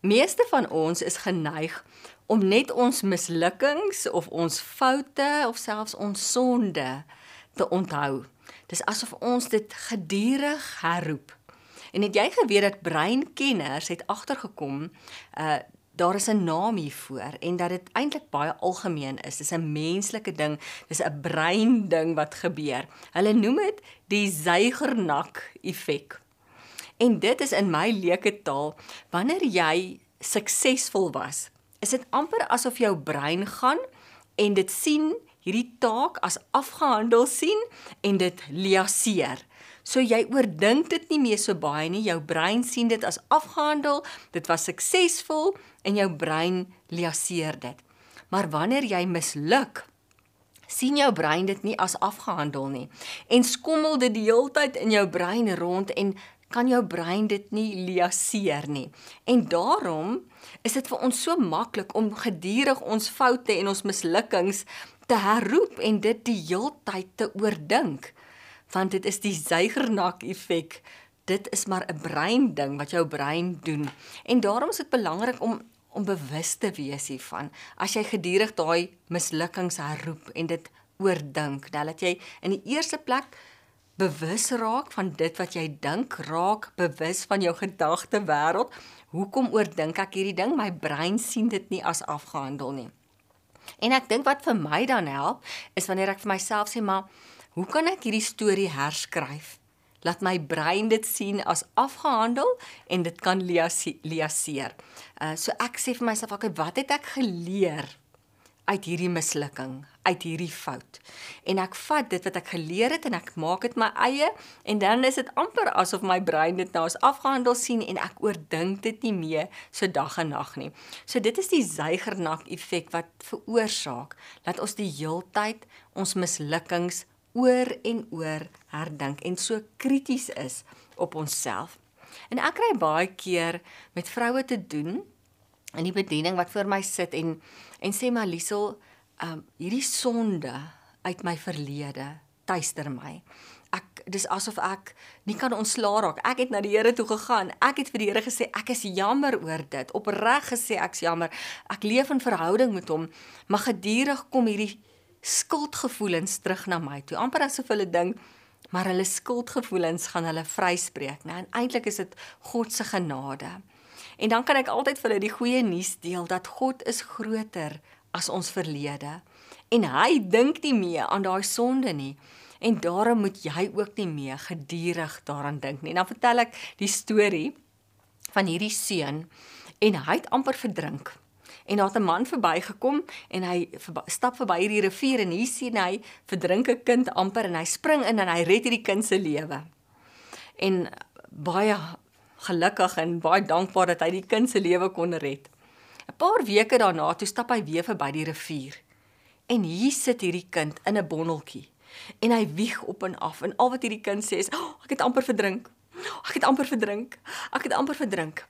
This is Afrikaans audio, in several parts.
Meeste van ons is geneig om net ons mislukkings of ons foute of selfs ons sonde te onthou. Dis asof ons dit gedurig herroep. En het jy geweet dat breinkenners het agtergekom uh daar is 'n naam hiervoor en dat dit eintlik baie algemeen is. Dis 'n menslike ding, dis 'n brein ding wat gebeur. Hulle noem dit die Zeigernak effek. En dit is in my leuke taal, wanneer jy suksesvol was, is dit amper asof jou brein gaan en dit sien hierdie taak as afgehandel sien en dit liaseer. So jy oordink dit nie meer so baie nie. Jou brein sien dit as afgehandel, dit was suksesvol en jou brein liaseer dit. Maar wanneer jy misluk, sien jou brein dit nie as afgehandel nie en skommel dit die heeltyd in jou brein rond en kan jou brein dit nie liaseer nie. En daarom is dit vir ons so maklik om gedurig ons foute en ons mislukkings te herroep en dit die heeltyd te oordink want dit is die Zeigernak effek. Dit is maar 'n brein ding wat jou brein doen. En daarom is dit belangrik om om bewus te wees hiervan. As jy gedurig daai mislukkings herroep en dit oordink, dan laat jy in die eerste plek bewus raak van dit wat jy dink, raak bewus van jou gedagte wêreld. Hoekom oordink ek hierdie ding? My brein sien dit nie as afgehandel nie. En ek dink wat vir my dan help, is wanneer ek vir myself sê, maar Hoe kan ek hierdie storie herskryf? Laat my brein dit sien as afgehandel en dit kan liaseer. Uh so ek sê vir myself, okay, wat het ek geleer uit hierdie mislukking, uit hierdie fout? En ek vat dit wat ek geleer het en ek maak dit my eie en dan is dit amper asof my brein dit nou as afgehandel sien en ek oordink dit nie meer so dag en nag nie. So dit is die Zeigernak effek wat veroorsaak dat ons die heeltyd ons mislukkings oor en oor herdink en so krities is op onsself. En ek kry baie keer met vroue te doen in die bediening wat voor my sit en en sê maar Liesel, um hierdie sonde uit my verlede tuister my. Ek dis asof ek nie kan ontslaa raak. Ek het na die Here toe gegaan. Ek het vir die Here gesê ek is jammer oor dit. Opreg gesê ek's jammer. Ek leef in verhouding met hom, maar gedurig kom hierdie skuldgevoelens terug na my toe. amper asof hulle dink maar hulle skuldgevoelens gaan hulle vryspreek, né? En eintlik is dit God se genade. En dan kan ek altyd vir hulle die goeie nuus deel dat God is groter as ons verlede en hy dink nie meer aan daai sonde nie. En daarom moet jy ook nie meer gedurig daaraan dink nie. Dan vertel ek die storie van hierdie seun en hy het amper verdrink en daar het 'n man verbygekom en hy verby, stap verby hierdie rivier en hier sien hy verdrink 'n kind amper en hy spring in en hy red hierdie kind se lewe. En baie gelukkig en baie dankbaar dat hy die kind se lewe kon red. 'n Paar weke daarna toe stap hy weer verby die rivier. En hier sit hierdie kind in 'n bonneltjie en hy wieg op en af en al wat hierdie kind sê is oh, ek het amper verdrink. Ek het amper verdrink. Ek het amper verdrink.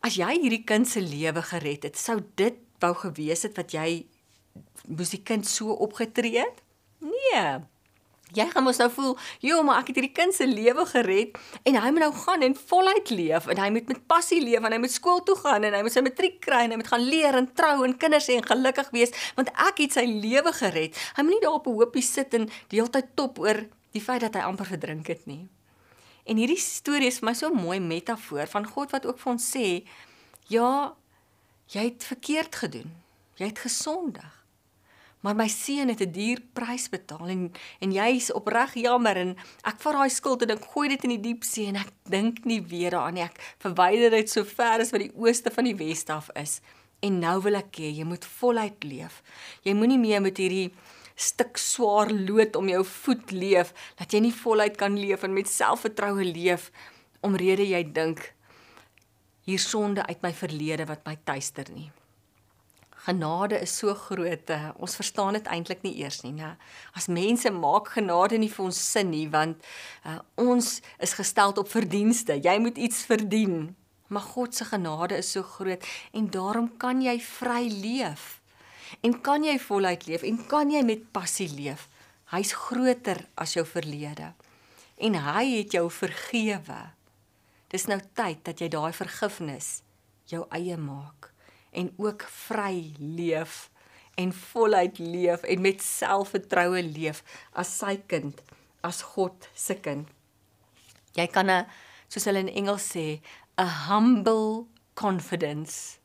As jy hierdie kind se lewe gered het, sou dit wou gewees het wat jy moes die kind so opgetree het? Nee. Jy gaan mos nou voel, "Jo, maar ek het hierdie kind se lewe gered en hy moet nou gaan en voluit leef en hy moet met passie leef en hy moet skool toe gaan en hy moet sy matriek kry en hy moet gaan leer en trou en kinders hê en gelukkig wees want ek het sy lewe gered." Hy moet nie daar op 'n hoopie sit en die hele tyd top oor die feit dat hy amper verdrink het nie. En hierdie storie is vir my so 'n mooi metafoor van God wat ook vir ons sê, ja, jy het verkeerd gedoen. Jy het gesondig. Maar my seun het 'n duur prys betaal en en jy is opreg jammer en ek vat daai skuld en ek gooi dit in die diep see en ek dink nie weer daaraan nie. Ek verwyder dit so ver as wat die ooste van die weste af is. En nou wil ek hê jy moet voluit leef. Jy moenie meer met hierdie stuk swaar lood om jou voet leef dat jy nie voluit kan leef en met selfvertroue leef omrede jy dink hier sonde uit my verlede wat my tuister nie. Genade is so groot, uh, ons verstaan dit eintlik nie eers nie, né? As mense maak genade nie vir ons sin nie, want uh, ons is gestel op verdienste. Jy moet iets verdien. Maar God se genade is so groot en daarom kan jy vry leef. En kan jy voluit leef en kan jy met passie leef? Hy's groter as jou verlede. En hy het jou vergewe. Dis nou tyd dat jy daai vergifnis jou eie maak en ook vry leef en voluit leef en met selfvertroue leef as sy kind, as God se kind. Jy kan 'n soos hulle in Engels sê, 'n humble confidence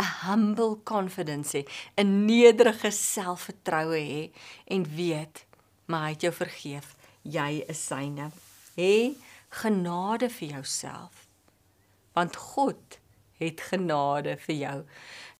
'n humble confidence hê, 'n nederige selfvertroue hê en weet maar hy het jou vergeef. Jy is syne. Hê genade vir jouself. Want God het genade vir jou.